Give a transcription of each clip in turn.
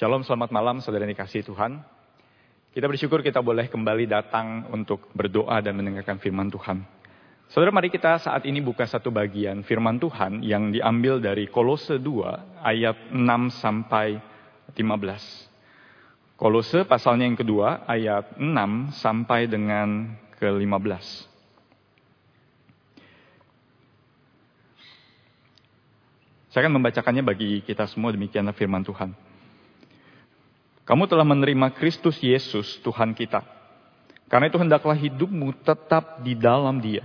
Shalom, selamat malam saudara yang dikasih Tuhan. Kita bersyukur kita boleh kembali datang untuk berdoa dan mendengarkan firman Tuhan. Saudara mari kita saat ini buka satu bagian firman Tuhan yang diambil dari Kolose 2 ayat 6 sampai 15. Kolose pasalnya yang kedua ayat 6 sampai dengan ke-15. Saya akan membacakannya bagi kita semua demikianlah firman Tuhan. Kamu telah menerima Kristus Yesus Tuhan kita. Karena itu hendaklah hidupmu tetap di dalam dia.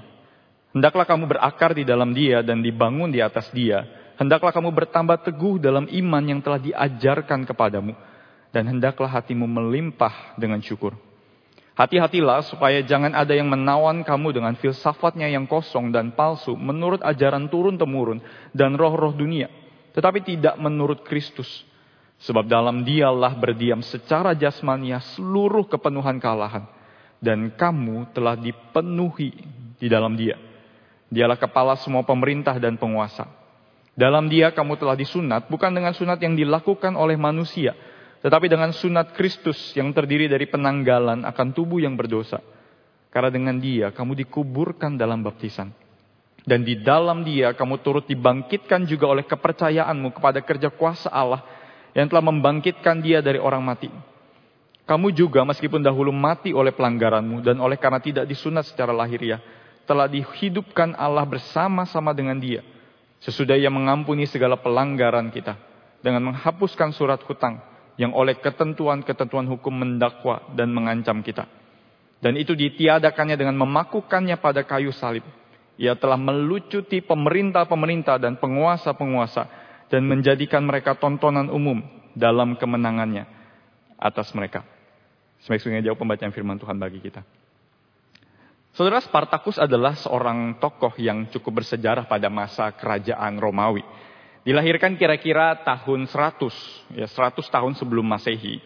Hendaklah kamu berakar di dalam dia dan dibangun di atas dia. Hendaklah kamu bertambah teguh dalam iman yang telah diajarkan kepadamu. Dan hendaklah hatimu melimpah dengan syukur. Hati-hatilah supaya jangan ada yang menawan kamu dengan filsafatnya yang kosong dan palsu menurut ajaran turun-temurun dan roh-roh dunia. Tetapi tidak menurut Kristus. Sebab dalam dialah berdiam secara jasmania seluruh kepenuhan kalahan. Dan kamu telah dipenuhi di dalam dia. Dialah kepala semua pemerintah dan penguasa. Dalam dia kamu telah disunat bukan dengan sunat yang dilakukan oleh manusia tetapi dengan sunat Kristus yang terdiri dari penanggalan akan tubuh yang berdosa. Karena dengan dia kamu dikuburkan dalam baptisan. Dan di dalam dia kamu turut dibangkitkan juga oleh kepercayaanmu kepada kerja kuasa Allah yang telah membangkitkan dia dari orang mati. Kamu juga meskipun dahulu mati oleh pelanggaranmu dan oleh karena tidak disunat secara lahiriah, telah dihidupkan Allah bersama-sama dengan dia. Sesudah ia mengampuni segala pelanggaran kita dengan menghapuskan surat hutang yang oleh ketentuan-ketentuan hukum mendakwa dan mengancam kita. Dan itu ditiadakannya dengan memakukannya pada kayu salib. Ia telah melucuti pemerintah-pemerintah dan penguasa-penguasa dan menjadikan mereka tontonan umum dalam kemenangannya atas mereka. Semakin jauh pembacaan firman Tuhan bagi kita. Saudara Spartacus adalah seorang tokoh yang cukup bersejarah pada masa kerajaan Romawi. Dilahirkan kira-kira tahun 100, ya 100 tahun sebelum Masehi.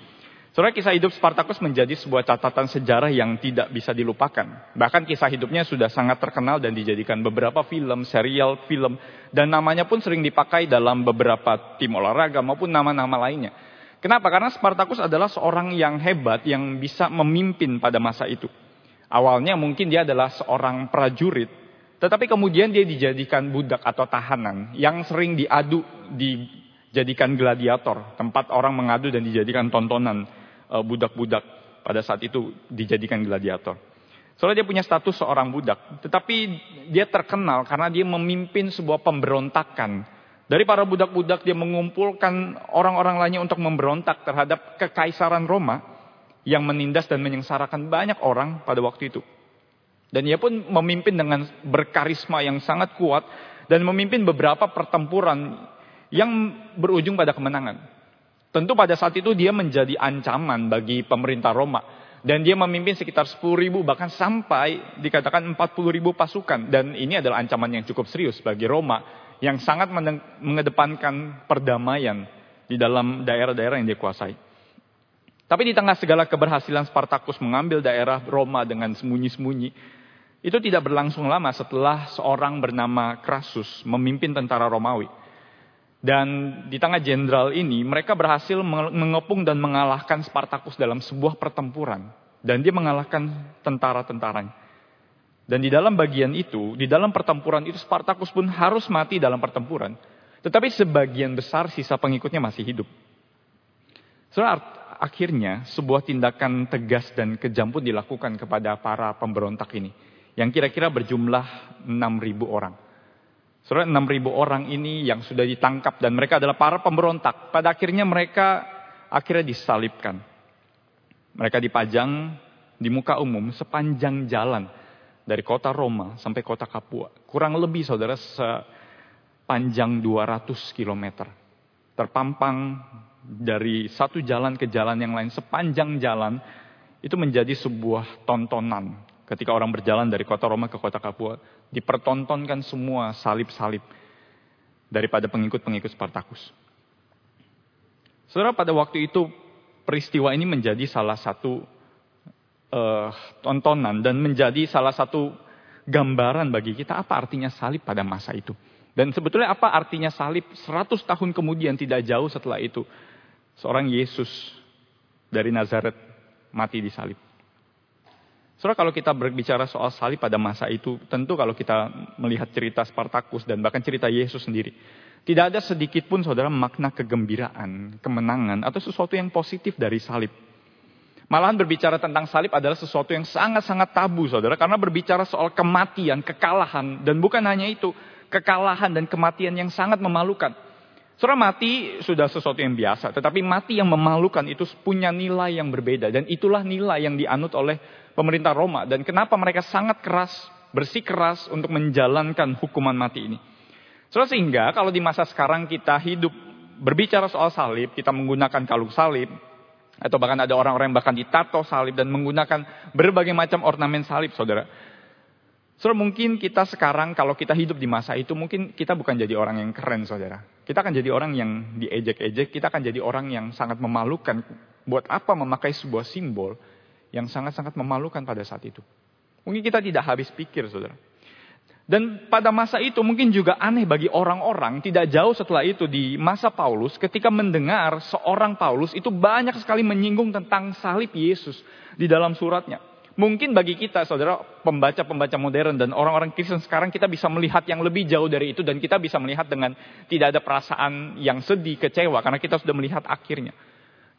Saudara kisah hidup Spartacus menjadi sebuah catatan sejarah yang tidak bisa dilupakan. Bahkan kisah hidupnya sudah sangat terkenal dan dijadikan beberapa film, serial, film, dan namanya pun sering dipakai dalam beberapa tim olahraga maupun nama-nama lainnya. Kenapa? Karena Spartacus adalah seorang yang hebat yang bisa memimpin pada masa itu. Awalnya mungkin dia adalah seorang prajurit tetapi kemudian dia dijadikan budak atau tahanan yang sering diadu, dijadikan gladiator, tempat orang mengadu dan dijadikan tontonan budak-budak pada saat itu dijadikan gladiator. Soalnya dia punya status seorang budak, tetapi dia terkenal karena dia memimpin sebuah pemberontakan. Dari para budak-budak dia mengumpulkan orang-orang lainnya untuk memberontak terhadap kekaisaran Roma yang menindas dan menyengsarakan banyak orang pada waktu itu. Dan ia pun memimpin dengan berkarisma yang sangat kuat dan memimpin beberapa pertempuran yang berujung pada kemenangan. Tentu pada saat itu dia menjadi ancaman bagi pemerintah Roma. Dan dia memimpin sekitar 10 ribu bahkan sampai dikatakan 40 ribu pasukan. Dan ini adalah ancaman yang cukup serius bagi Roma yang sangat mengedepankan perdamaian di dalam daerah-daerah yang dia kuasai. Tapi di tengah segala keberhasilan Spartacus mengambil daerah Roma dengan sembunyi-sembunyi, itu tidak berlangsung lama setelah seorang bernama Crassus memimpin tentara Romawi. Dan di tengah jenderal ini mereka berhasil mengepung dan mengalahkan Spartacus dalam sebuah pertempuran. Dan dia mengalahkan tentara-tentaranya. Dan di dalam bagian itu, di dalam pertempuran itu Spartacus pun harus mati dalam pertempuran. Tetapi sebagian besar sisa pengikutnya masih hidup. Soalnya akhirnya sebuah tindakan tegas dan kejam pun dilakukan kepada para pemberontak ini yang kira-kira berjumlah 6.000 orang. Saudara 6.000 orang ini yang sudah ditangkap dan mereka adalah para pemberontak. Pada akhirnya mereka akhirnya disalibkan. Mereka dipajang di muka umum sepanjang jalan dari kota Roma sampai kota Kapua. Kurang lebih saudara sepanjang 200 km. Terpampang dari satu jalan ke jalan yang lain sepanjang jalan itu menjadi sebuah tontonan ketika orang berjalan dari kota Roma ke kota Kapua, dipertontonkan semua salib-salib daripada pengikut-pengikut Spartacus. Saudara, pada waktu itu peristiwa ini menjadi salah satu uh, tontonan dan menjadi salah satu gambaran bagi kita apa artinya salib pada masa itu. Dan sebetulnya apa artinya salib 100 tahun kemudian tidak jauh setelah itu. seorang Yesus dari Nazaret mati di salib. Saudara kalau kita berbicara soal salib pada masa itu, tentu kalau kita melihat cerita Spartacus dan bahkan cerita Yesus sendiri, tidak ada sedikit pun saudara makna kegembiraan, kemenangan, atau sesuatu yang positif dari salib. Malahan berbicara tentang salib adalah sesuatu yang sangat-sangat tabu saudara, karena berbicara soal kematian, kekalahan, dan bukan hanya itu, kekalahan dan kematian yang sangat memalukan. Saudara mati sudah sesuatu yang biasa, tetapi mati yang memalukan itu punya nilai yang berbeda, dan itulah nilai yang dianut oleh pemerintah Roma dan kenapa mereka sangat keras, bersikeras untuk menjalankan hukuman mati ini. So, sehingga kalau di masa sekarang kita hidup berbicara soal salib, kita menggunakan kalung salib, atau bahkan ada orang-orang yang bahkan ditato salib dan menggunakan berbagai macam ornamen salib, saudara. Saudara, mungkin kita sekarang kalau kita hidup di masa itu, mungkin kita bukan jadi orang yang keren, saudara. Kita akan jadi orang yang diejek-ejek, kita akan jadi orang yang sangat memalukan. Buat apa memakai sebuah simbol yang sangat-sangat memalukan pada saat itu. Mungkin kita tidak habis pikir, saudara. Dan pada masa itu mungkin juga aneh bagi orang-orang, tidak jauh setelah itu di masa Paulus, ketika mendengar seorang Paulus itu banyak sekali menyinggung tentang salib Yesus di dalam suratnya. Mungkin bagi kita, saudara, pembaca-pembaca modern dan orang-orang Kristen sekarang kita bisa melihat yang lebih jauh dari itu dan kita bisa melihat dengan tidak ada perasaan yang sedih, kecewa karena kita sudah melihat akhirnya.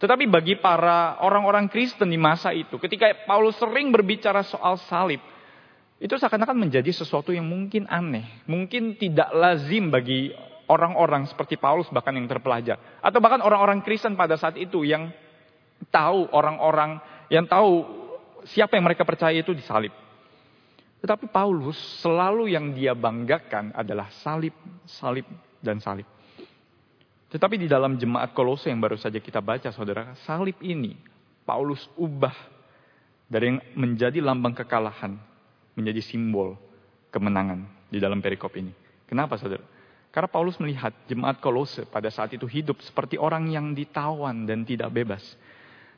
Tetapi bagi para orang-orang Kristen di masa itu, ketika Paulus sering berbicara soal salib, itu seakan-akan menjadi sesuatu yang mungkin aneh, mungkin tidak lazim bagi orang-orang seperti Paulus bahkan yang terpelajar, atau bahkan orang-orang Kristen pada saat itu yang tahu orang-orang yang tahu siapa yang mereka percaya itu disalib. Tetapi Paulus selalu yang dia banggakan adalah salib, salib, dan salib. Tetapi di dalam jemaat kolose yang baru saja kita baca saudara, salib ini Paulus ubah dari yang menjadi lambang kekalahan menjadi simbol kemenangan di dalam perikop ini. Kenapa saudara? Karena Paulus melihat jemaat kolose pada saat itu hidup seperti orang yang ditawan dan tidak bebas.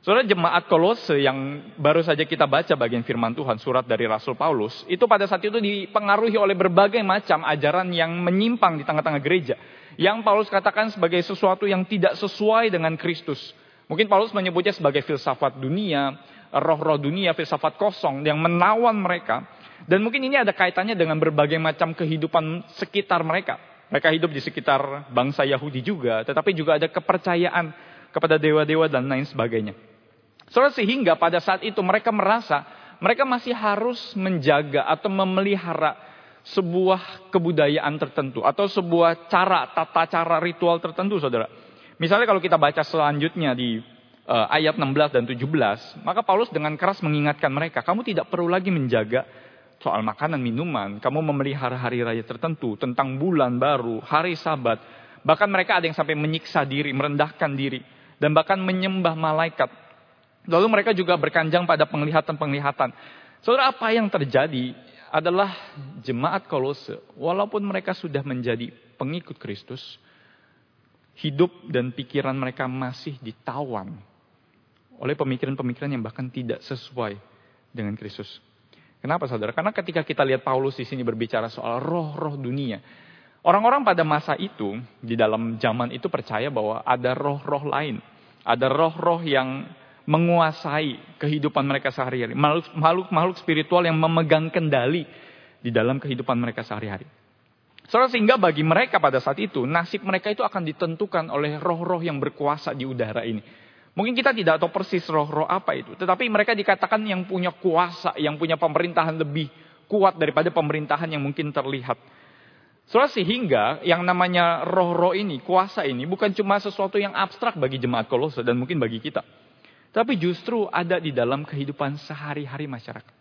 Saudara jemaat kolose yang baru saja kita baca bagian firman Tuhan, surat dari Rasul Paulus, itu pada saat itu dipengaruhi oleh berbagai macam ajaran yang menyimpang di tengah-tengah gereja yang Paulus katakan sebagai sesuatu yang tidak sesuai dengan Kristus. Mungkin Paulus menyebutnya sebagai filsafat dunia, roh-roh dunia, filsafat kosong yang menawan mereka. Dan mungkin ini ada kaitannya dengan berbagai macam kehidupan sekitar mereka. Mereka hidup di sekitar bangsa Yahudi juga, tetapi juga ada kepercayaan kepada dewa-dewa dan lain sebagainya. Soalnya sehingga pada saat itu mereka merasa mereka masih harus menjaga atau memelihara sebuah kebudayaan tertentu atau sebuah cara tata cara ritual tertentu saudara. Misalnya kalau kita baca selanjutnya di uh, ayat 16 dan 17, maka Paulus dengan keras mengingatkan mereka, kamu tidak perlu lagi menjaga soal makanan minuman, kamu memelihara hari raya tertentu, tentang bulan baru, hari sabat, bahkan mereka ada yang sampai menyiksa diri, merendahkan diri, dan bahkan menyembah malaikat. Lalu mereka juga berkanjang pada penglihatan-penglihatan. Saudara, apa yang terjadi adalah jemaat kolose, walaupun mereka sudah menjadi pengikut Kristus, hidup dan pikiran mereka masih ditawan oleh pemikiran-pemikiran yang bahkan tidak sesuai dengan Kristus. Kenapa saudara? Karena ketika kita lihat Paulus di sini berbicara soal roh-roh dunia, orang-orang pada masa itu di dalam zaman itu percaya bahwa ada roh-roh lain, ada roh-roh yang menguasai kehidupan mereka sehari-hari. Makhluk-makhluk spiritual yang memegang kendali di dalam kehidupan mereka sehari-hari. Saudara, sehingga bagi mereka pada saat itu, nasib mereka itu akan ditentukan oleh roh-roh yang berkuasa di udara ini. Mungkin kita tidak tahu persis roh-roh apa itu. Tetapi mereka dikatakan yang punya kuasa, yang punya pemerintahan lebih kuat daripada pemerintahan yang mungkin terlihat. Saudara, sehingga yang namanya roh-roh ini, kuasa ini bukan cuma sesuatu yang abstrak bagi jemaat kolose dan mungkin bagi kita. Tapi justru ada di dalam kehidupan sehari-hari masyarakat.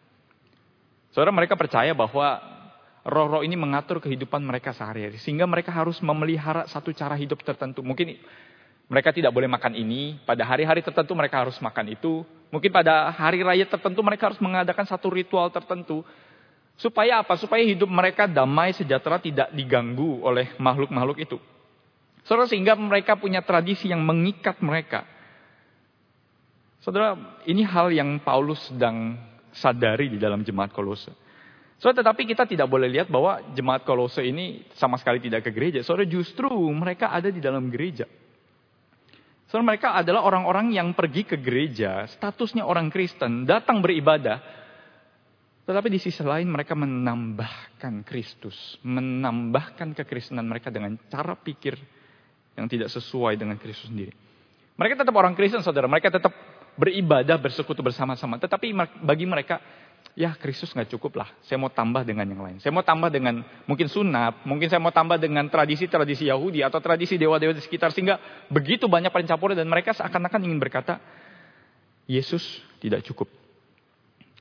Saudara mereka percaya bahwa roh-roh ini mengatur kehidupan mereka sehari-hari. Sehingga mereka harus memelihara satu cara hidup tertentu. Mungkin mereka tidak boleh makan ini. Pada hari-hari tertentu mereka harus makan itu. Mungkin pada hari raya tertentu mereka harus mengadakan satu ritual tertentu. Supaya apa? Supaya hidup mereka damai, sejahtera, tidak diganggu oleh makhluk-makhluk itu. Saudara, sehingga mereka punya tradisi yang mengikat mereka. Saudara, ini hal yang Paulus sedang sadari di dalam jemaat kolose. So, tetapi kita tidak boleh lihat bahwa jemaat kolose ini sama sekali tidak ke gereja. Saudara, justru mereka ada di dalam gereja. Soalnya mereka adalah orang-orang yang pergi ke gereja, statusnya orang Kristen, datang beribadah. Tetapi di sisi lain mereka menambahkan Kristus, menambahkan kekristenan mereka dengan cara pikir yang tidak sesuai dengan Kristus sendiri. Mereka tetap orang Kristen, saudara. Mereka tetap beribadah, bersekutu bersama-sama. Tetapi bagi mereka, ya Kristus nggak cukup lah. Saya mau tambah dengan yang lain. Saya mau tambah dengan mungkin sunat, mungkin saya mau tambah dengan tradisi-tradisi Yahudi atau tradisi dewa-dewa di sekitar sehingga begitu banyak pencampuran dan mereka seakan-akan ingin berkata Yesus tidak cukup.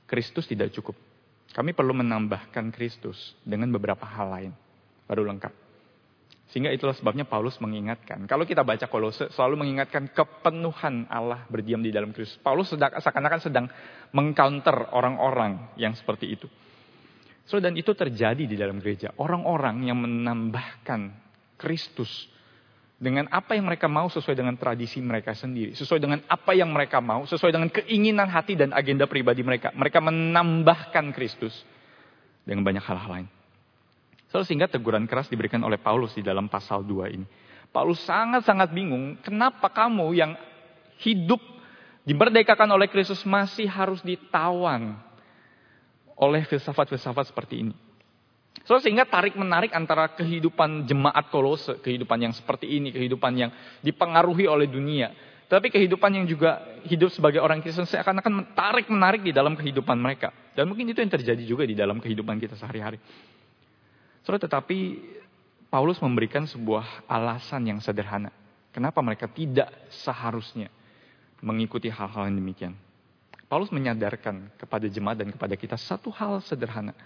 Kristus tidak cukup. Kami perlu menambahkan Kristus dengan beberapa hal lain baru lengkap. Sehingga itulah sebabnya Paulus mengingatkan. Kalau kita baca Kolose selalu mengingatkan kepenuhan Allah berdiam di dalam Kristus. Paulus seakan-akan sedang mengcounter orang-orang yang seperti itu. So, dan itu terjadi di dalam gereja. Orang-orang yang menambahkan Kristus dengan apa yang mereka mau sesuai dengan tradisi mereka sendiri. Sesuai dengan apa yang mereka mau, sesuai dengan keinginan hati dan agenda pribadi mereka. Mereka menambahkan Kristus dengan banyak hal-hal lain. So, sehingga teguran keras diberikan oleh Paulus di dalam pasal 2 ini. Paulus sangat-sangat bingung, kenapa kamu yang hidup dimerdekakan oleh Kristus masih harus ditawan oleh filsafat-filsafat seperti ini. So, sehingga tarik menarik antara kehidupan jemaat kolose, kehidupan yang seperti ini, kehidupan yang dipengaruhi oleh dunia. Tapi kehidupan yang juga hidup sebagai orang Kristen seakan-akan tarik menarik di dalam kehidupan mereka. Dan mungkin itu yang terjadi juga di dalam kehidupan kita sehari-hari. Saudara, tetapi Paulus memberikan sebuah alasan yang sederhana. Kenapa mereka tidak seharusnya mengikuti hal-hal yang demikian. Paulus menyadarkan kepada jemaat dan kepada kita satu hal sederhana.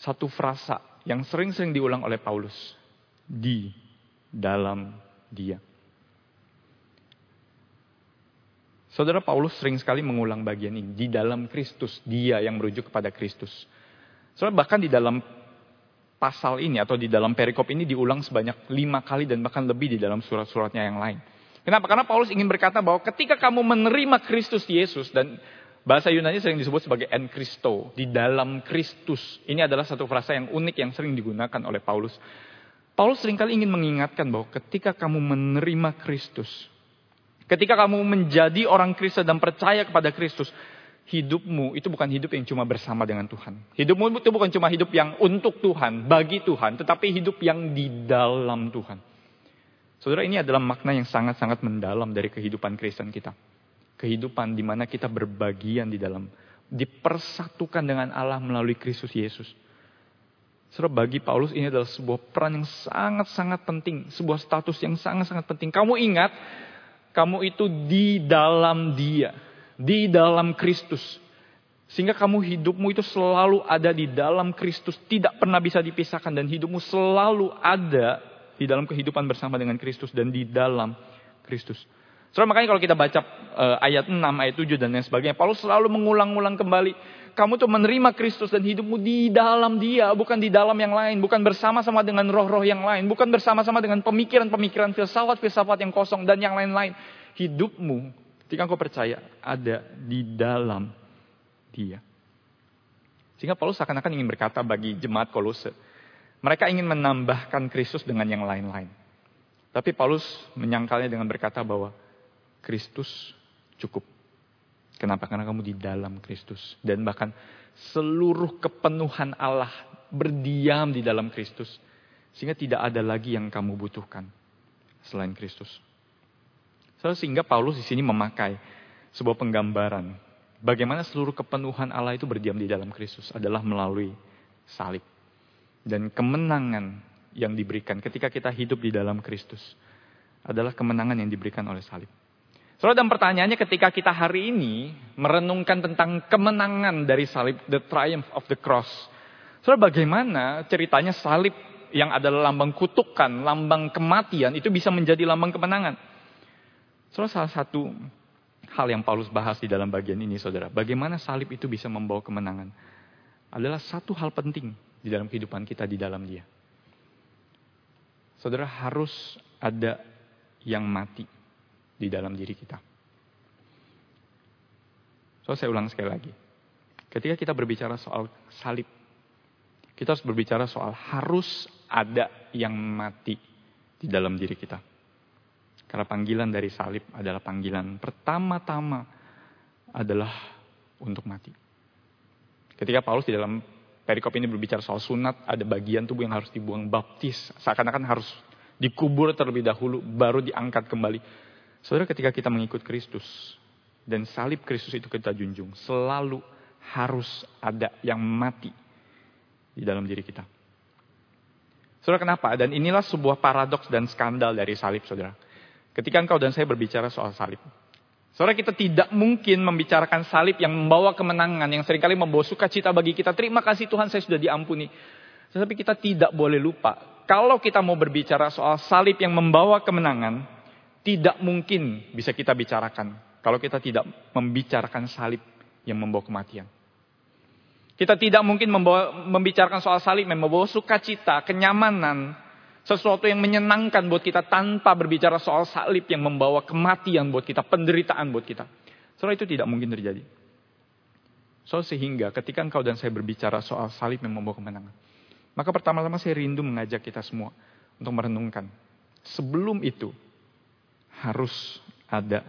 Satu frasa yang sering-sering diulang oleh Paulus. Di dalam dia. Saudara Paulus sering sekali mengulang bagian ini. Di dalam Kristus, dia yang merujuk kepada Kristus. Saudara bahkan di dalam pasal ini atau di dalam perikop ini diulang sebanyak lima kali dan bahkan lebih di dalam surat-suratnya yang lain. Kenapa? Karena Paulus ingin berkata bahwa ketika kamu menerima Kristus Yesus dan bahasa Yunani sering disebut sebagai en Christo, di dalam Kristus. Ini adalah satu frasa yang unik yang sering digunakan oleh Paulus. Paulus sering kali ingin mengingatkan bahwa ketika kamu menerima Kristus, ketika kamu menjadi orang Kristen dan percaya kepada Kristus, hidupmu itu bukan hidup yang cuma bersama dengan Tuhan. Hidupmu itu bukan cuma hidup yang untuk Tuhan, bagi Tuhan, tetapi hidup yang di dalam Tuhan. Saudara, ini adalah makna yang sangat-sangat mendalam dari kehidupan Kristen kita. Kehidupan di mana kita berbagian di dalam, dipersatukan dengan Allah melalui Kristus Yesus. Saudara, bagi Paulus ini adalah sebuah peran yang sangat-sangat penting, sebuah status yang sangat-sangat penting. Kamu ingat, kamu itu di dalam Dia di dalam Kristus. Sehingga kamu hidupmu itu selalu ada di dalam Kristus, tidak pernah bisa dipisahkan dan hidupmu selalu ada di dalam kehidupan bersama dengan Kristus dan di dalam Kristus. So, makanya kalau kita baca uh, ayat 6, ayat 7 dan lain sebagainya, Paulus selalu mengulang-ulang kembali, kamu tuh menerima Kristus dan hidupmu di dalam Dia, bukan di dalam yang lain, bukan bersama-sama dengan roh-roh yang lain, bukan bersama-sama dengan pemikiran-pemikiran filsafat-filsafat yang kosong dan yang lain-lain. Hidupmu Ketika engkau percaya ada di dalam dia. Sehingga Paulus seakan-akan ingin berkata bagi jemaat Kolose. Mereka ingin menambahkan Kristus dengan yang lain-lain. Tapi Paulus menyangkalnya dengan berkata bahwa Kristus cukup. Kenapa? Karena kamu di dalam Kristus. Dan bahkan seluruh kepenuhan Allah berdiam di dalam Kristus. Sehingga tidak ada lagi yang kamu butuhkan selain Kristus. Sehingga Paulus di sini memakai sebuah penggambaran bagaimana seluruh kepenuhan Allah itu berdiam di dalam Kristus adalah melalui salib. Dan kemenangan yang diberikan ketika kita hidup di dalam Kristus adalah kemenangan yang diberikan oleh salib. Soalnya dan pertanyaannya ketika kita hari ini merenungkan tentang kemenangan dari salib, the triumph of the cross. Soalnya bagaimana ceritanya salib yang adalah lambang kutukan, lambang kematian itu bisa menjadi lambang kemenangan. Saudara, salah satu hal yang Paulus bahas di dalam bagian ini, saudara, bagaimana salib itu bisa membawa kemenangan, adalah satu hal penting di dalam kehidupan kita di dalam dia. Saudara, harus ada yang mati di dalam diri kita. So, saya ulang sekali lagi. Ketika kita berbicara soal salib, kita harus berbicara soal harus ada yang mati di dalam diri kita. Karena panggilan dari salib adalah panggilan pertama-tama adalah untuk mati. Ketika Paulus di dalam perikop ini berbicara soal sunat, ada bagian tubuh yang harus dibuang baptis. Seakan-akan harus dikubur terlebih dahulu, baru diangkat kembali. Saudara ketika kita mengikut Kristus, dan salib Kristus itu kita junjung, selalu harus ada yang mati di dalam diri kita. Saudara kenapa? Dan inilah sebuah paradoks dan skandal dari salib saudara. Ketika engkau dan saya berbicara soal salib. Saudara kita tidak mungkin membicarakan salib yang membawa kemenangan, yang sering kali membawa sukacita bagi kita. Terima kasih Tuhan saya sudah diampuni. Tetapi kita tidak boleh lupa. Kalau kita mau berbicara soal salib yang membawa kemenangan, tidak mungkin bisa kita bicarakan. Kalau kita tidak membicarakan salib yang membawa kematian. Kita tidak mungkin membawa, membicarakan soal salib yang membawa sukacita, kenyamanan, sesuatu yang menyenangkan buat kita tanpa berbicara soal salib yang membawa kematian buat kita, penderitaan buat kita. Soal itu tidak mungkin terjadi. So sehingga ketika engkau dan saya berbicara soal salib yang membawa kemenangan. Maka pertama-tama saya rindu mengajak kita semua untuk merenungkan. Sebelum itu harus ada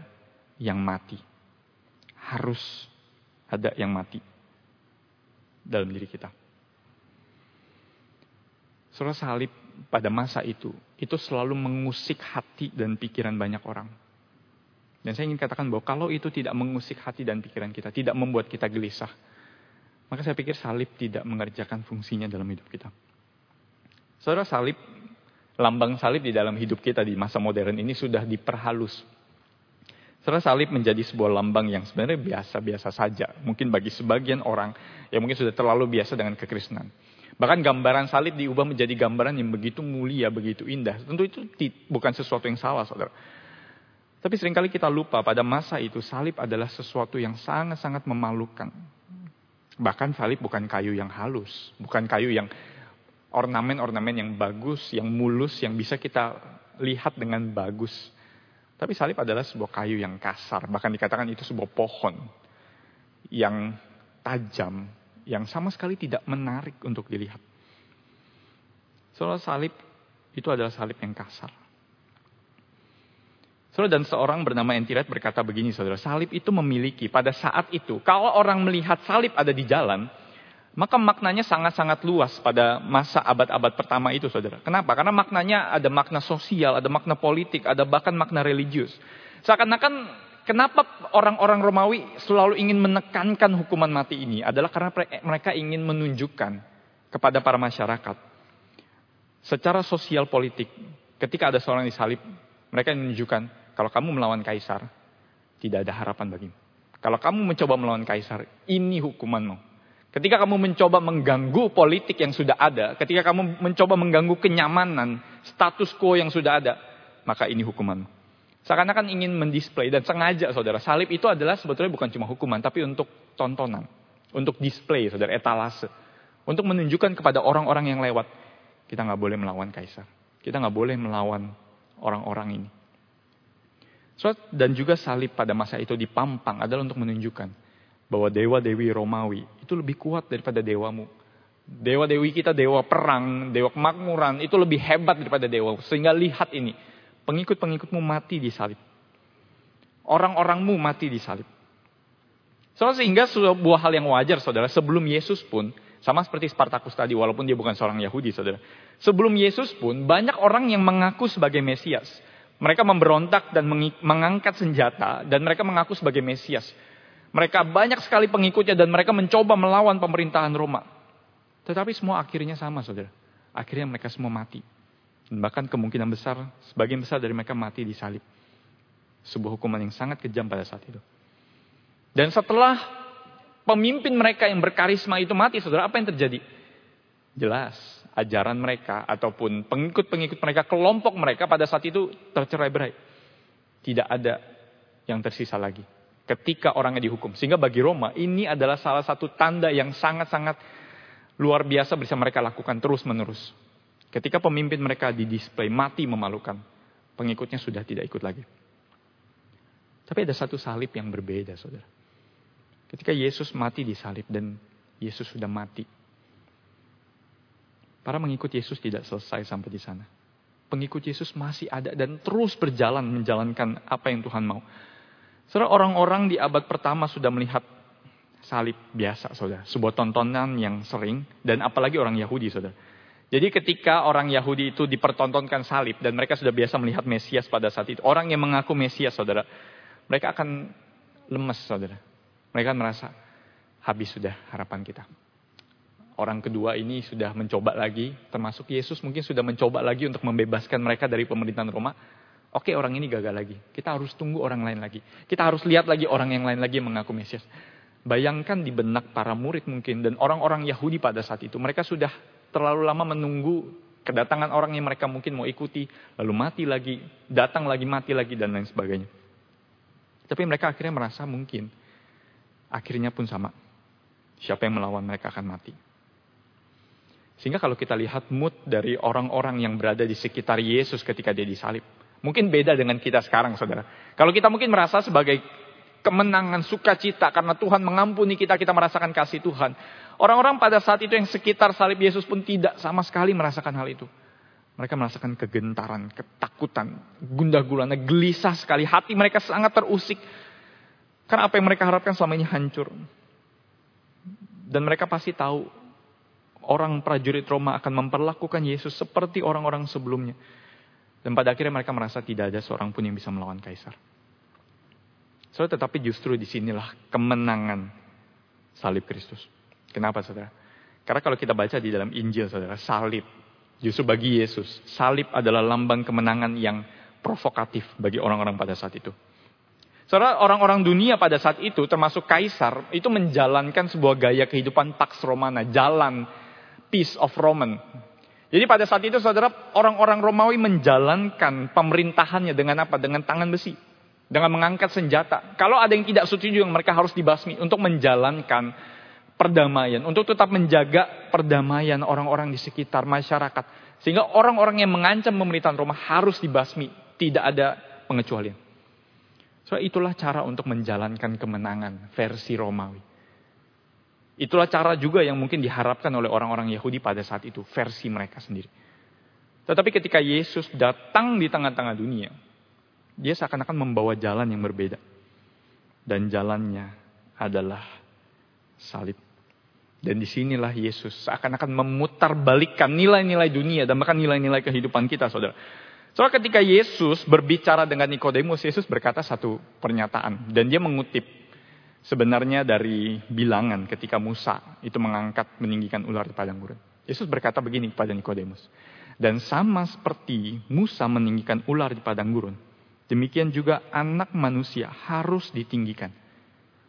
yang mati. Harus ada yang mati dalam diri kita. Surah salib pada masa itu, itu selalu mengusik hati dan pikiran banyak orang. Dan saya ingin katakan bahwa kalau itu tidak mengusik hati dan pikiran kita, tidak membuat kita gelisah, maka saya pikir salib tidak mengerjakan fungsinya dalam hidup kita. Saudara salib, lambang salib di dalam hidup kita di masa modern ini sudah diperhalus. Saudara salib menjadi sebuah lambang yang sebenarnya biasa-biasa saja. Mungkin bagi sebagian orang yang mungkin sudah terlalu biasa dengan kekristenan. Bahkan gambaran salib diubah menjadi gambaran yang begitu mulia, begitu indah. Tentu itu bukan sesuatu yang salah, saudara. Tapi sering kali kita lupa pada masa itu salib adalah sesuatu yang sangat-sangat memalukan. Bahkan salib bukan kayu yang halus, bukan kayu yang ornamen-ornamen yang bagus, yang mulus, yang bisa kita lihat dengan bagus. Tapi salib adalah sebuah kayu yang kasar, bahkan dikatakan itu sebuah pohon yang tajam, yang sama sekali tidak menarik untuk dilihat. Soal salib itu adalah salib yang kasar. Saudara dan seorang bernama Entiret berkata begini saudara, salib itu memiliki pada saat itu, kalau orang melihat salib ada di jalan, maka maknanya sangat-sangat luas pada masa abad-abad pertama itu saudara. Kenapa? Karena maknanya ada makna sosial, ada makna politik, ada bahkan makna religius. Seakan-akan Kenapa orang-orang Romawi selalu ingin menekankan hukuman mati ini? Adalah karena mereka ingin menunjukkan kepada para masyarakat. Secara sosial politik, ketika ada seorang disalib, mereka menunjukkan kalau kamu melawan kaisar, tidak ada harapan bagimu. Kalau kamu mencoba melawan kaisar, ini hukumanmu. Ketika kamu mencoba mengganggu politik yang sudah ada, ketika kamu mencoba mengganggu kenyamanan, status quo yang sudah ada, maka ini hukumanmu. Seakan-akan ingin mendisplay dan sengaja saudara. Salib itu adalah sebetulnya bukan cuma hukuman, tapi untuk tontonan. Untuk display saudara, etalase. Untuk menunjukkan kepada orang-orang yang lewat. Kita nggak boleh melawan kaisar. Kita nggak boleh melawan orang-orang ini. Dan juga salib pada masa itu dipampang adalah untuk menunjukkan bahwa dewa-dewi Romawi itu lebih kuat daripada dewamu. Dewa-dewi kita dewa perang, dewa kemakmuran itu lebih hebat daripada dewa. Sehingga lihat ini, Pengikut-pengikutmu mati di salib. Orang-orangmu mati di salib. Sehingga sebuah hal yang wajar saudara, sebelum Yesus pun, sama seperti Spartacus tadi, walaupun dia bukan seorang Yahudi saudara. Sebelum Yesus pun, banyak orang yang mengaku sebagai Mesias. Mereka memberontak dan mengangkat senjata, dan mereka mengaku sebagai Mesias. Mereka banyak sekali pengikutnya dan mereka mencoba melawan pemerintahan Roma. Tetapi semua akhirnya sama saudara. Akhirnya mereka semua mati. Dan bahkan kemungkinan besar, sebagian besar dari mereka mati di salib. Sebuah hukuman yang sangat kejam pada saat itu. Dan setelah pemimpin mereka yang berkarisma itu mati, saudara, apa yang terjadi? Jelas, ajaran mereka ataupun pengikut-pengikut mereka, kelompok mereka pada saat itu tercerai berai. Tidak ada yang tersisa lagi. Ketika orangnya dihukum. Sehingga bagi Roma, ini adalah salah satu tanda yang sangat-sangat luar biasa bisa mereka lakukan terus-menerus. Ketika pemimpin mereka didisplay mati memalukan, pengikutnya sudah tidak ikut lagi. Tapi ada satu salib yang berbeda, saudara. Ketika Yesus mati di salib dan Yesus sudah mati. Para mengikut Yesus tidak selesai sampai di sana. pengikut Yesus masih ada dan terus berjalan menjalankan apa yang Tuhan mau. Saudara, orang-orang di abad pertama sudah melihat salib biasa, saudara. Sebuah tontonan yang sering, dan apalagi orang Yahudi, saudara. Jadi ketika orang Yahudi itu dipertontonkan salib, dan mereka sudah biasa melihat Mesias pada saat itu. Orang yang mengaku Mesias, saudara. Mereka akan lemes, saudara. Mereka merasa, habis sudah harapan kita. Orang kedua ini sudah mencoba lagi, termasuk Yesus mungkin sudah mencoba lagi untuk membebaskan mereka dari pemerintahan Roma. Oke orang ini gagal lagi. Kita harus tunggu orang lain lagi. Kita harus lihat lagi orang yang lain lagi yang mengaku Mesias. Bayangkan di benak para murid mungkin dan orang-orang Yahudi pada saat itu. Mereka sudah terlalu lama menunggu kedatangan orang yang mereka mungkin mau ikuti. Lalu mati lagi, datang lagi, mati lagi dan lain sebagainya. Tapi mereka akhirnya merasa mungkin. Akhirnya pun sama. Siapa yang melawan mereka akan mati. Sehingga kalau kita lihat mood dari orang-orang yang berada di sekitar Yesus ketika dia disalib Mungkin beda dengan kita sekarang, saudara. Kalau kita mungkin merasa sebagai kemenangan, sukacita karena Tuhan mengampuni kita, kita merasakan kasih Tuhan. Orang-orang pada saat itu yang sekitar salib Yesus pun tidak sama sekali merasakan hal itu. Mereka merasakan kegentaran, ketakutan, gundah gulana, gelisah sekali. Hati mereka sangat terusik. Karena apa yang mereka harapkan selama ini hancur. Dan mereka pasti tahu orang prajurit Roma akan memperlakukan Yesus seperti orang-orang sebelumnya. Dan pada akhirnya mereka merasa tidak ada seorang pun yang bisa melawan kaisar. So, tetapi justru di sinilah kemenangan salib Kristus. Kenapa saudara? Karena kalau kita baca di dalam Injil saudara, salib. Justru bagi Yesus, salib adalah lambang kemenangan yang provokatif bagi orang-orang pada saat itu. Saudara, orang-orang dunia pada saat itu, termasuk kaisar, itu menjalankan sebuah gaya kehidupan Pax Romana, jalan peace of Roman. Jadi pada saat itu saudara orang-orang Romawi menjalankan pemerintahannya dengan apa? Dengan tangan besi. Dengan mengangkat senjata. Kalau ada yang tidak setuju mereka harus dibasmi untuk menjalankan perdamaian. Untuk tetap menjaga perdamaian orang-orang di sekitar masyarakat. Sehingga orang-orang yang mengancam pemerintahan Roma harus dibasmi. Tidak ada pengecualian. So itulah cara untuk menjalankan kemenangan versi Romawi. Itulah cara juga yang mungkin diharapkan oleh orang-orang Yahudi pada saat itu, versi mereka sendiri. Tetapi ketika Yesus datang di tengah-tengah dunia, dia seakan-akan membawa jalan yang berbeda. Dan jalannya adalah salib. Dan di sinilah Yesus seakan-akan memutar balikan nilai-nilai dunia dan bahkan nilai-nilai kehidupan kita, saudara. Soalnya ketika Yesus berbicara dengan Nikodemus, Yesus berkata satu pernyataan. Dan dia mengutip sebenarnya dari bilangan ketika Musa itu mengangkat meninggikan ular di padang gurun. Yesus berkata begini kepada Nikodemus. Dan sama seperti Musa meninggikan ular di padang gurun, demikian juga anak manusia harus ditinggikan.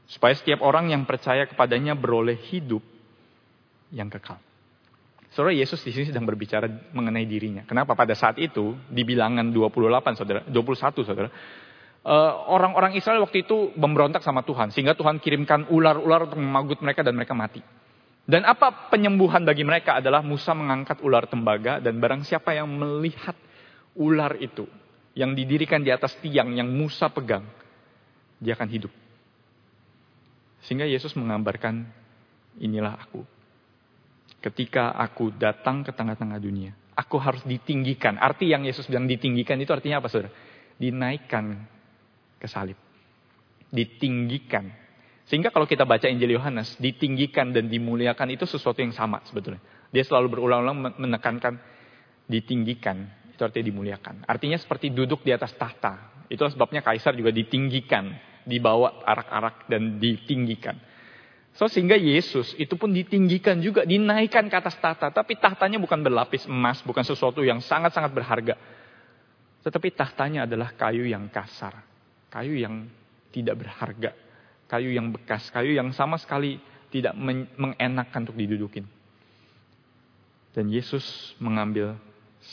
Supaya setiap orang yang percaya kepadanya beroleh hidup yang kekal. Saudara Yesus di sini sedang berbicara mengenai dirinya. Kenapa pada saat itu di bilangan 28 Saudara, 21 Saudara, Eh, orang-orang Israel waktu itu memberontak sama Tuhan. Sehingga Tuhan kirimkan ular-ular untuk memagut mereka dan mereka mati. Dan apa penyembuhan bagi mereka adalah Musa mengangkat ular tembaga dan barang siapa yang melihat ular itu yang didirikan di atas tiang yang Musa pegang, dia akan hidup. Sehingga Yesus menggambarkan inilah aku. Ketika aku datang ke tengah-tengah dunia, aku harus ditinggikan. Arti yang Yesus bilang ditinggikan itu artinya apa saudara? Dinaikkan ke salib. Ditinggikan. Sehingga kalau kita baca Injil Yohanes, ditinggikan dan dimuliakan itu sesuatu yang sama sebetulnya. Dia selalu berulang-ulang menekankan ditinggikan, itu artinya dimuliakan. Artinya seperti duduk di atas tahta. Itulah sebabnya kaisar juga ditinggikan, dibawa arak-arak dan ditinggikan. So sehingga Yesus itu pun ditinggikan juga, dinaikkan ke atas tahta. Tapi tahtanya bukan berlapis emas, bukan sesuatu yang sangat-sangat berharga. Tetapi tahtanya adalah kayu yang kasar kayu yang tidak berharga, kayu yang bekas, kayu yang sama sekali tidak mengenakan untuk didudukin. Dan Yesus mengambil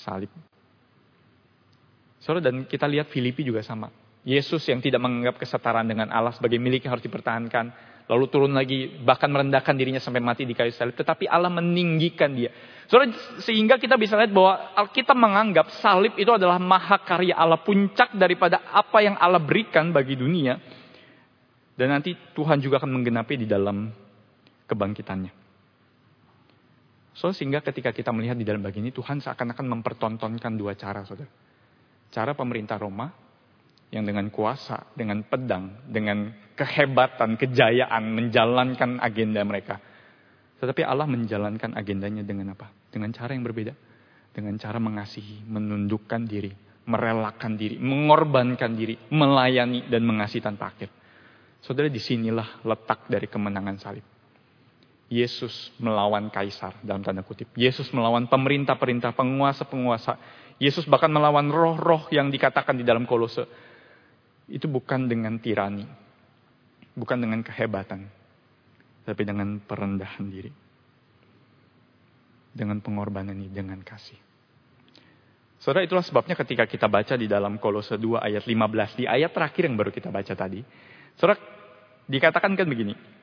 salib. Saudara, dan kita lihat Filipi juga sama. Yesus yang tidak menganggap kesetaraan dengan Allah sebagai milik yang harus dipertahankan. Lalu turun lagi, bahkan merendahkan dirinya sampai mati di kayu salib. Tetapi Allah meninggikan dia. Saudara, sehingga kita bisa lihat bahwa Alkitab menganggap salib itu adalah mahakarya Allah, puncak daripada apa yang Allah berikan bagi dunia. Dan nanti Tuhan juga akan menggenapi di dalam kebangkitannya. So sehingga ketika kita melihat di dalam bagian ini Tuhan seakan-akan mempertontonkan dua cara, saudara. Cara pemerintah Roma yang dengan kuasa, dengan pedang, dengan kehebatan, kejayaan menjalankan agenda mereka. Tetapi Allah menjalankan agendanya dengan apa? Dengan cara yang berbeda. Dengan cara mengasihi, menundukkan diri, merelakan diri, mengorbankan diri, melayani dan mengasihi tanpa akhir. Saudara, di sinilah letak dari kemenangan salib. Yesus melawan kaisar dalam tanda kutip. Yesus melawan pemerintah-perintah, penguasa-penguasa. Yesus bahkan melawan roh-roh yang dikatakan di dalam kolose. Itu bukan dengan tirani. Bukan dengan kehebatan. Tapi dengan perendahan diri. Dengan pengorbanan ini, dengan kasih. Saudara itulah sebabnya ketika kita baca di dalam kolose 2 ayat 15. Di ayat terakhir yang baru kita baca tadi. Saudara dikatakan kan begini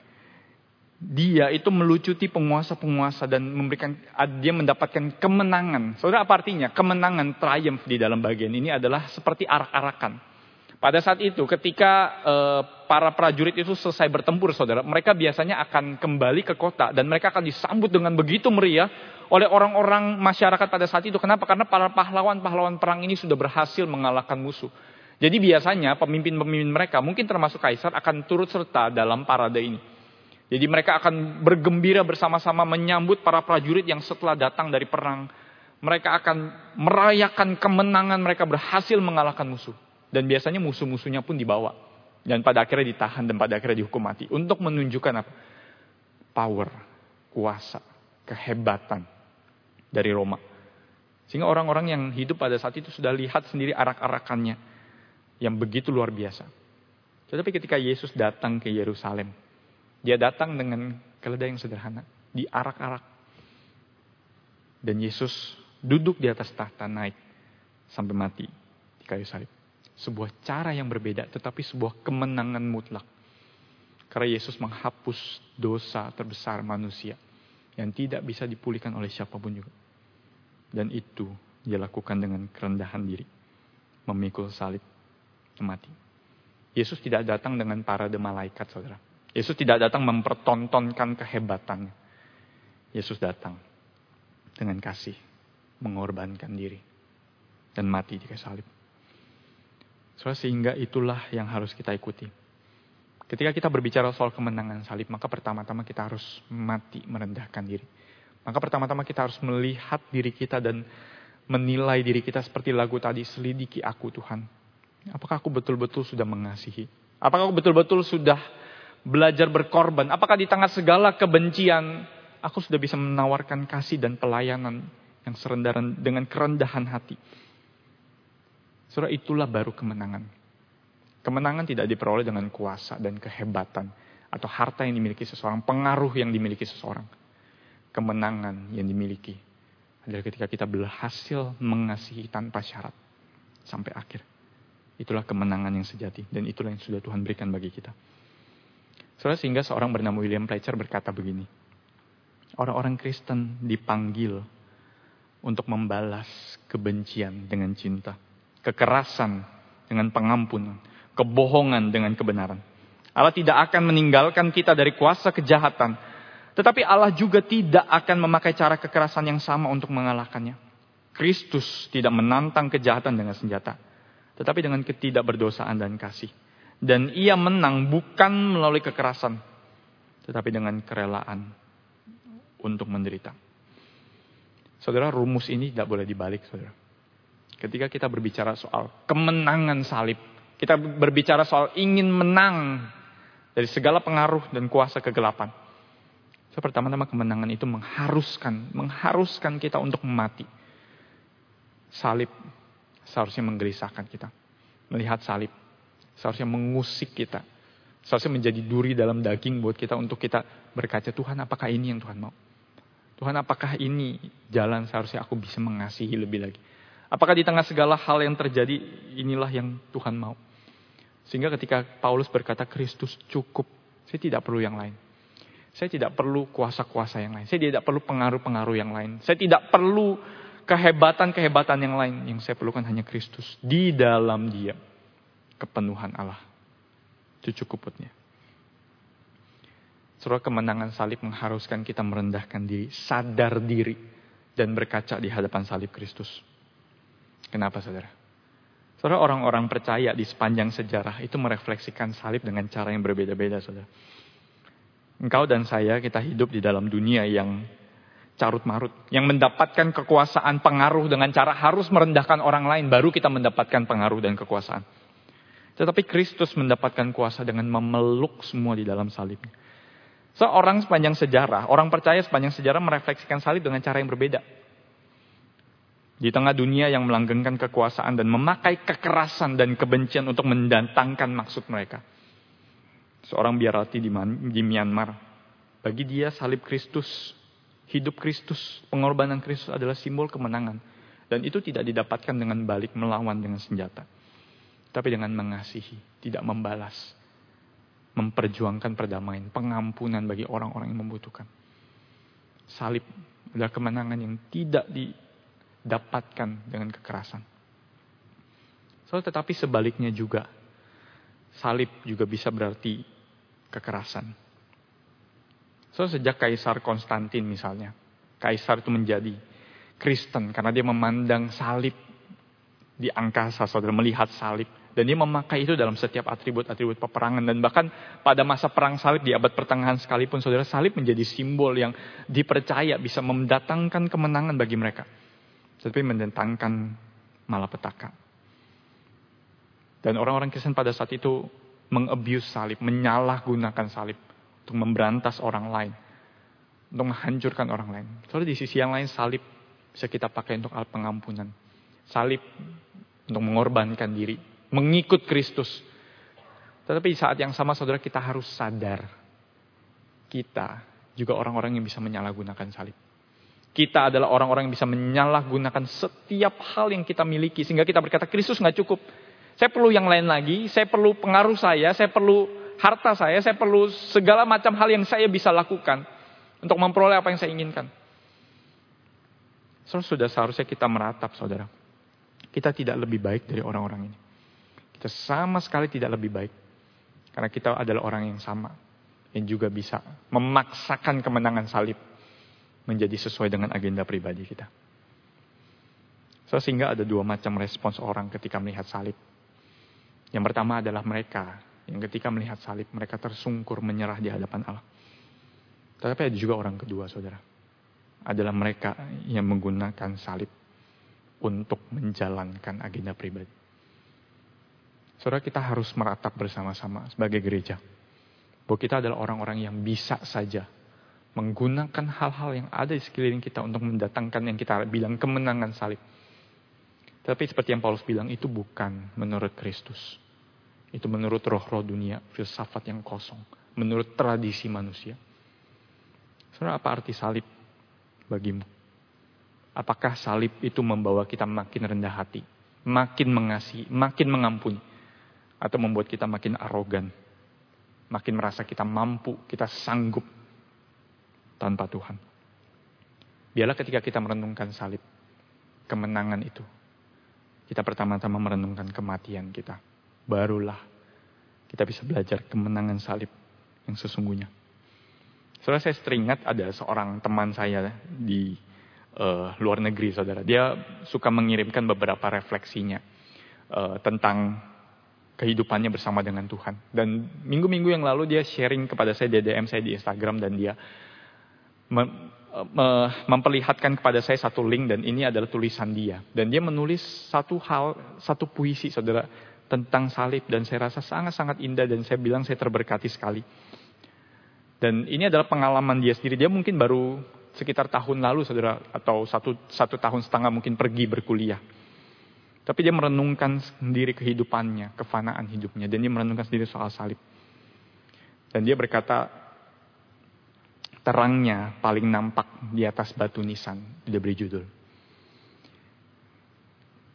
dia itu melucuti penguasa-penguasa dan memberikan dia mendapatkan kemenangan. Saudara apa artinya? Kemenangan triumph di dalam bagian ini adalah seperti arak-arakan. Pada saat itu ketika uh, para prajurit itu selesai bertempur saudara, mereka biasanya akan kembali ke kota dan mereka akan disambut dengan begitu meriah oleh orang-orang masyarakat pada saat itu. Kenapa? Karena para pahlawan-pahlawan perang ini sudah berhasil mengalahkan musuh. Jadi biasanya pemimpin-pemimpin mereka, mungkin termasuk kaisar akan turut serta dalam parade ini. Jadi mereka akan bergembira bersama-sama menyambut para prajurit yang setelah datang dari perang. Mereka akan merayakan kemenangan mereka berhasil mengalahkan musuh. Dan biasanya musuh-musuhnya pun dibawa. Dan pada akhirnya ditahan dan pada akhirnya dihukum mati. Untuk menunjukkan apa? Power, kuasa, kehebatan dari Roma. Sehingga orang-orang yang hidup pada saat itu sudah lihat sendiri arak-arakannya. Yang begitu luar biasa. Tetapi ketika Yesus datang ke Yerusalem, dia datang dengan keledai yang sederhana, diarak-arak. Dan Yesus duduk di atas tahta naik sampai mati di kayu salib. Sebuah cara yang berbeda tetapi sebuah kemenangan mutlak. Karena Yesus menghapus dosa terbesar manusia yang tidak bisa dipulihkan oleh siapa pun juga. Dan itu dia lakukan dengan kerendahan diri. Memikul salib, mati. Yesus tidak datang dengan parade malaikat, saudara. Yesus tidak datang mempertontonkan kehebatannya. Yesus datang dengan kasih, mengorbankan diri, dan mati di kayu salib. Soalnya sehingga itulah yang harus kita ikuti. Ketika kita berbicara soal kemenangan salib, maka pertama-tama kita harus mati merendahkan diri. Maka pertama-tama kita harus melihat diri kita dan menilai diri kita seperti lagu tadi, selidiki aku Tuhan. Apakah aku betul-betul sudah mengasihi? Apakah aku betul-betul sudah belajar berkorban? Apakah di tengah segala kebencian, aku sudah bisa menawarkan kasih dan pelayanan yang serendahan dengan kerendahan hati? Surah itulah baru kemenangan. Kemenangan tidak diperoleh dengan kuasa dan kehebatan atau harta yang dimiliki seseorang, pengaruh yang dimiliki seseorang. Kemenangan yang dimiliki adalah ketika kita berhasil mengasihi tanpa syarat sampai akhir. Itulah kemenangan yang sejati dan itulah yang sudah Tuhan berikan bagi kita. Soalnya sehingga seorang bernama William Fletcher berkata begini. Orang-orang Kristen dipanggil untuk membalas kebencian dengan cinta. Kekerasan dengan pengampunan. Kebohongan dengan kebenaran. Allah tidak akan meninggalkan kita dari kuasa kejahatan. Tetapi Allah juga tidak akan memakai cara kekerasan yang sama untuk mengalahkannya. Kristus tidak menantang kejahatan dengan senjata. Tetapi dengan ketidakberdosaan dan kasih dan ia menang bukan melalui kekerasan, tetapi dengan kerelaan untuk menderita. Saudara, rumus ini tidak boleh dibalik, saudara. Ketika kita berbicara soal kemenangan salib, kita berbicara soal ingin menang dari segala pengaruh dan kuasa kegelapan. So, pertama-tama kemenangan itu mengharuskan, mengharuskan kita untuk mati. Salib seharusnya menggelisahkan kita. Melihat salib Seharusnya mengusik kita. Seharusnya menjadi duri dalam daging buat kita untuk kita berkaca, Tuhan apakah ini yang Tuhan mau? Tuhan apakah ini jalan seharusnya aku bisa mengasihi lebih lagi? Apakah di tengah segala hal yang terjadi inilah yang Tuhan mau? Sehingga ketika Paulus berkata Kristus cukup, saya tidak perlu yang lain. Saya tidak perlu kuasa-kuasa yang lain. Saya tidak perlu pengaruh-pengaruh yang lain. Saya tidak perlu kehebatan-kehebatan yang lain. Yang saya perlukan hanya Kristus di dalam dia kepenuhan Allah. Itu cukupnya. Saudara kemenangan salib mengharuskan kita merendahkan diri, sadar diri, dan berkaca di hadapan salib Kristus. Kenapa saudara? Saudara orang-orang percaya di sepanjang sejarah itu merefleksikan salib dengan cara yang berbeda-beda saudara. Engkau dan saya kita hidup di dalam dunia yang carut marut. Yang mendapatkan kekuasaan pengaruh dengan cara harus merendahkan orang lain. Baru kita mendapatkan pengaruh dan kekuasaan. Tetapi Kristus mendapatkan kuasa dengan memeluk semua di dalam salibnya. Seorang sepanjang sejarah, orang percaya sepanjang sejarah merefleksikan salib dengan cara yang berbeda. Di tengah dunia yang melanggengkan kekuasaan dan memakai kekerasan dan kebencian untuk mendatangkan maksud mereka. Seorang biarati di, di Myanmar, bagi dia salib Kristus, hidup Kristus, pengorbanan Kristus adalah simbol kemenangan. Dan itu tidak didapatkan dengan balik melawan dengan senjata. Tapi dengan mengasihi, tidak membalas memperjuangkan perdamaian, pengampunan bagi orang-orang yang membutuhkan. Salib adalah kemenangan yang tidak didapatkan dengan kekerasan. So, tetapi sebaliknya juga, salib juga bisa berarti kekerasan. So, sejak Kaisar Konstantin misalnya, Kaisar itu menjadi Kristen karena dia memandang salib di angkasa, saudara melihat salib dan dia memakai itu dalam setiap atribut-atribut peperangan. Dan bahkan pada masa perang salib di abad pertengahan sekalipun, saudara salib menjadi simbol yang dipercaya bisa mendatangkan kemenangan bagi mereka. Tetapi mendatangkan malapetaka. Dan orang-orang Kristen pada saat itu mengabuse salib, menyalahgunakan salib untuk memberantas orang lain, untuk menghancurkan orang lain. Soalnya di sisi yang lain salib bisa kita pakai untuk alat pengampunan. Salib untuk mengorbankan diri, mengikut Kristus. Tetapi di saat yang sama saudara kita harus sadar. Kita juga orang-orang yang bisa menyalahgunakan salib. Kita adalah orang-orang yang bisa menyalahgunakan setiap hal yang kita miliki. Sehingga kita berkata, Kristus nggak cukup. Saya perlu yang lain lagi, saya perlu pengaruh saya, saya perlu harta saya, saya perlu segala macam hal yang saya bisa lakukan. Untuk memperoleh apa yang saya inginkan. So, sudah seharusnya kita meratap saudara. Kita tidak lebih baik dari orang-orang ini. Kita sama sekali tidak lebih baik. Karena kita adalah orang yang sama. Yang juga bisa memaksakan kemenangan salib. Menjadi sesuai dengan agenda pribadi kita. So, sehingga ada dua macam respons orang ketika melihat salib. Yang pertama adalah mereka yang ketika melihat salib mereka tersungkur menyerah di hadapan Allah. Tetapi ada juga orang kedua saudara. Adalah mereka yang menggunakan salib untuk menjalankan agenda pribadi. Saudara kita harus meratap bersama-sama sebagai gereja. Bahwa kita adalah orang-orang yang bisa saja menggunakan hal-hal yang ada di sekeliling kita untuk mendatangkan yang kita bilang kemenangan salib. Tapi seperti yang Paulus bilang itu bukan menurut Kristus. Itu menurut roh-roh dunia, filsafat yang kosong. Menurut tradisi manusia. Saudara apa arti salib bagimu? Apakah salib itu membawa kita makin rendah hati? Makin mengasihi, makin mengampuni? Atau membuat kita makin arogan, makin merasa kita mampu, kita sanggup tanpa Tuhan. Biarlah ketika kita merenungkan salib, kemenangan itu, kita pertama-tama merenungkan kematian kita. Barulah kita bisa belajar kemenangan salib yang sesungguhnya. Saudara saya teringat ada seorang teman saya di uh, luar negeri, saudara. Dia suka mengirimkan beberapa refleksinya uh, tentang kehidupannya bersama dengan Tuhan. Dan minggu-minggu yang lalu dia sharing kepada saya di DM saya di Instagram dan dia mem memperlihatkan kepada saya satu link dan ini adalah tulisan dia. Dan dia menulis satu hal, satu puisi saudara tentang salib dan saya rasa sangat-sangat indah dan saya bilang saya terberkati sekali. Dan ini adalah pengalaman dia sendiri. Dia mungkin baru sekitar tahun lalu saudara atau satu, satu tahun setengah mungkin pergi berkuliah. Tapi dia merenungkan sendiri kehidupannya, kefanaan hidupnya. Dan dia merenungkan sendiri soal salib. Dan dia berkata, terangnya paling nampak di atas batu nisan. Dia beri judul.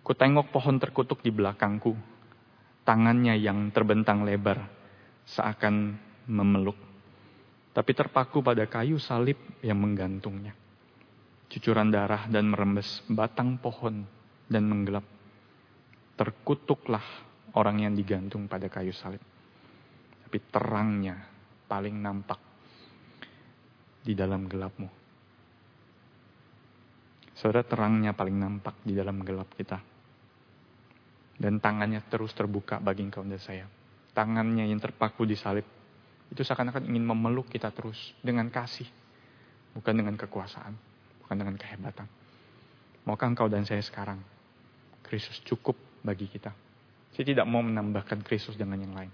Kutengok pohon terkutuk di belakangku. Tangannya yang terbentang lebar seakan memeluk. Tapi terpaku pada kayu salib yang menggantungnya. Cucuran darah dan merembes batang pohon dan menggelap terkutuklah orang yang digantung pada kayu salib. Tapi terangnya paling nampak di dalam gelapmu. Saudara terangnya paling nampak di dalam gelap kita. Dan tangannya terus terbuka bagi engkau dan saya. Tangannya yang terpaku di salib. Itu seakan-akan ingin memeluk kita terus dengan kasih. Bukan dengan kekuasaan. Bukan dengan kehebatan. Maukah engkau dan saya sekarang? Kristus cukup bagi kita. Saya tidak mau menambahkan Kristus dengan yang lain.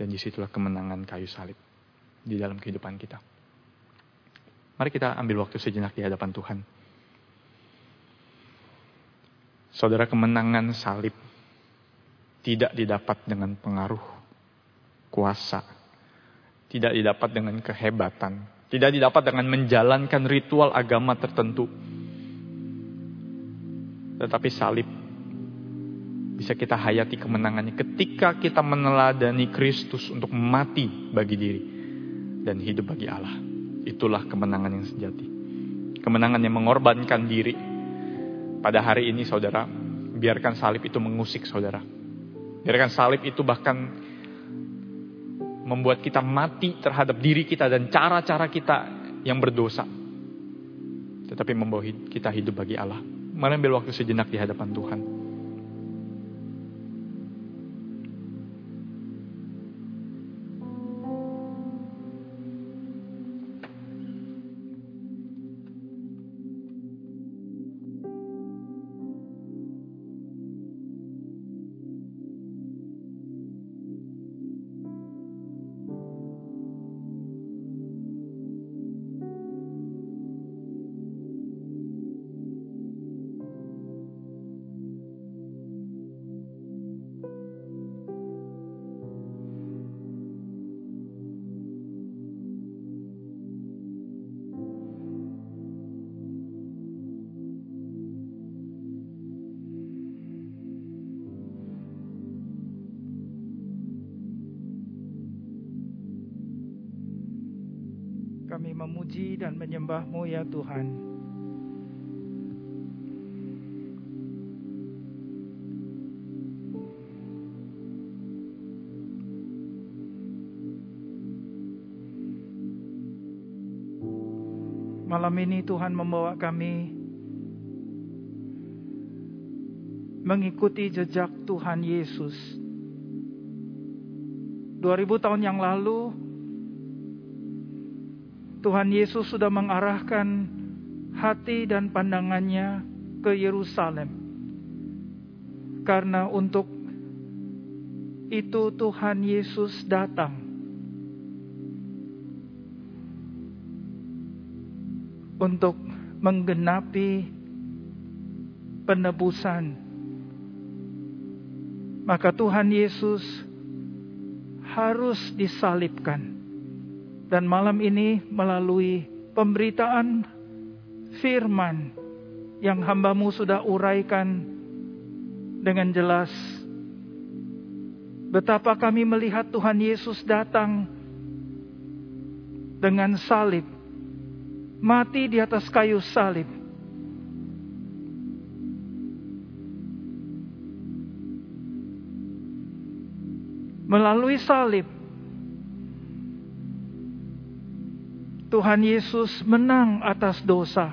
Dan di situlah kemenangan kayu salib. Di dalam kehidupan kita. Mari kita ambil waktu sejenak di hadapan Tuhan. Saudara kemenangan salib tidak didapat dengan pengaruh kuasa, tidak didapat dengan kehebatan, tidak didapat dengan menjalankan ritual agama tertentu. Tetapi salib bisa kita hayati kemenangannya ketika kita meneladani Kristus untuk mati bagi diri dan hidup bagi Allah. Itulah kemenangan yang sejati. Kemenangan yang mengorbankan diri pada hari ini saudara, biarkan salib itu mengusik saudara. Biarkan salib itu bahkan membuat kita mati terhadap diri kita dan cara-cara kita yang berdosa. Tetapi membawa kita hidup bagi Allah. Mari ambil waktu sejenak di hadapan Tuhan. Malam ini Tuhan membawa kami mengikuti jejak Tuhan Yesus. 2000 tahun yang lalu Tuhan Yesus sudah mengarahkan hati dan pandangannya ke Yerusalem. Karena untuk itu Tuhan Yesus datang. Untuk menggenapi penebusan. Maka Tuhan Yesus harus disalibkan dan malam ini melalui pemberitaan firman yang hambamu sudah uraikan dengan jelas. Betapa kami melihat Tuhan Yesus datang dengan salib. Mati di atas kayu salib. Melalui salib Tuhan Yesus menang atas dosa.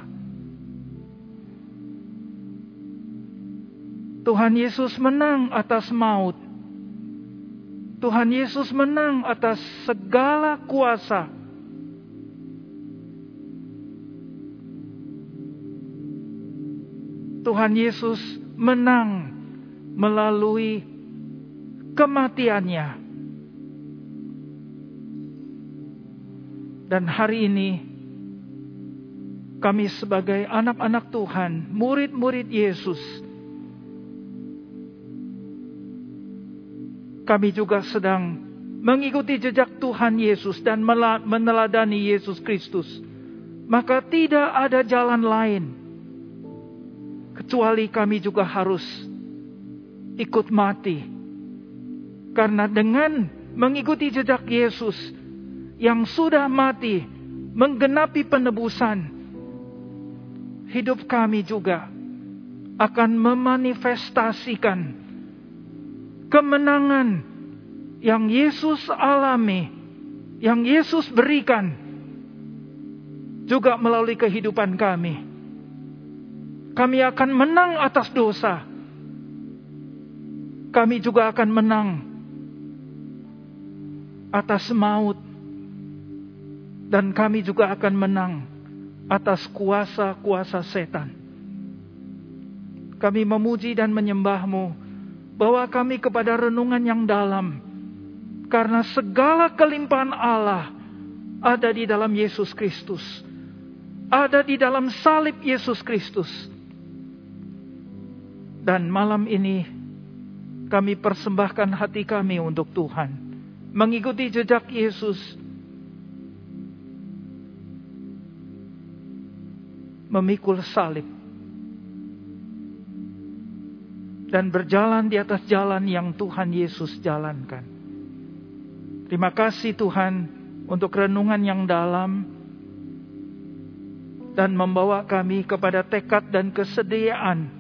Tuhan Yesus menang atas maut. Tuhan Yesus menang atas segala kuasa. Tuhan Yesus menang melalui kematiannya. Dan hari ini kami sebagai anak-anak Tuhan, murid-murid Yesus, kami juga sedang mengikuti jejak Tuhan Yesus dan meneladani Yesus Kristus. Maka tidak ada jalan lain kecuali kami juga harus ikut mati. Karena dengan mengikuti jejak Yesus, yang sudah mati menggenapi penebusan, hidup kami juga akan memanifestasikan kemenangan yang Yesus alami, yang Yesus berikan juga melalui kehidupan kami. Kami akan menang atas dosa. Kami juga akan menang atas maut. Dan kami juga akan menang atas kuasa-kuasa setan. Kami memuji dan menyembahmu bahwa kami kepada renungan yang dalam. Karena segala kelimpahan Allah ada di dalam Yesus Kristus. Ada di dalam salib Yesus Kristus. Dan malam ini kami persembahkan hati kami untuk Tuhan. Mengikuti jejak Yesus. Memikul salib. Dan berjalan di atas jalan yang Tuhan Yesus jalankan. Terima kasih Tuhan untuk renungan yang dalam dan membawa kami kepada tekad dan kesediaan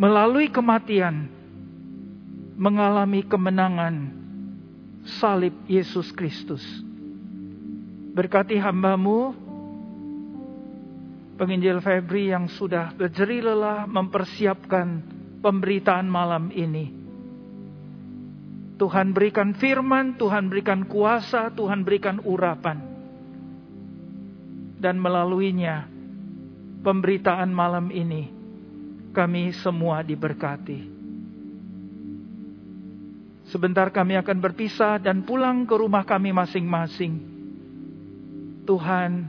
melalui kematian mengalami kemenangan salib Yesus Kristus. Berkati hambamu, penginjil Febri yang sudah berjeri lelah mempersiapkan pemberitaan malam ini. Tuhan berikan firman, Tuhan berikan kuasa, Tuhan berikan urapan. Dan melaluinya, pemberitaan malam ini, kami semua diberkati. Sebentar kami akan berpisah dan pulang ke rumah kami masing-masing. Tuhan,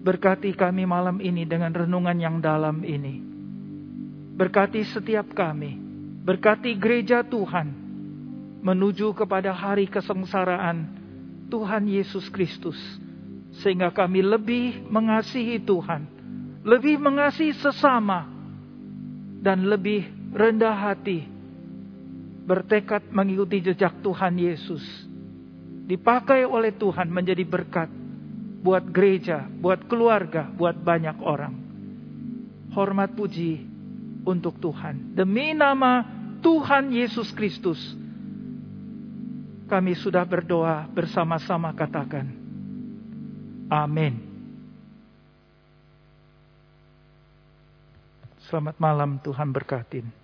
berkati kami malam ini dengan renungan yang dalam ini. Berkati setiap kami, berkati gereja Tuhan, menuju kepada hari kesengsaraan Tuhan Yesus Kristus, sehingga kami lebih mengasihi Tuhan, lebih mengasihi sesama, dan lebih rendah hati, bertekad mengikuti jejak Tuhan Yesus, dipakai oleh Tuhan menjadi berkat buat gereja, buat keluarga, buat banyak orang. Hormat puji untuk Tuhan. Demi nama Tuhan Yesus Kristus, kami sudah berdoa bersama-sama katakan. Amin. Selamat malam Tuhan berkatin.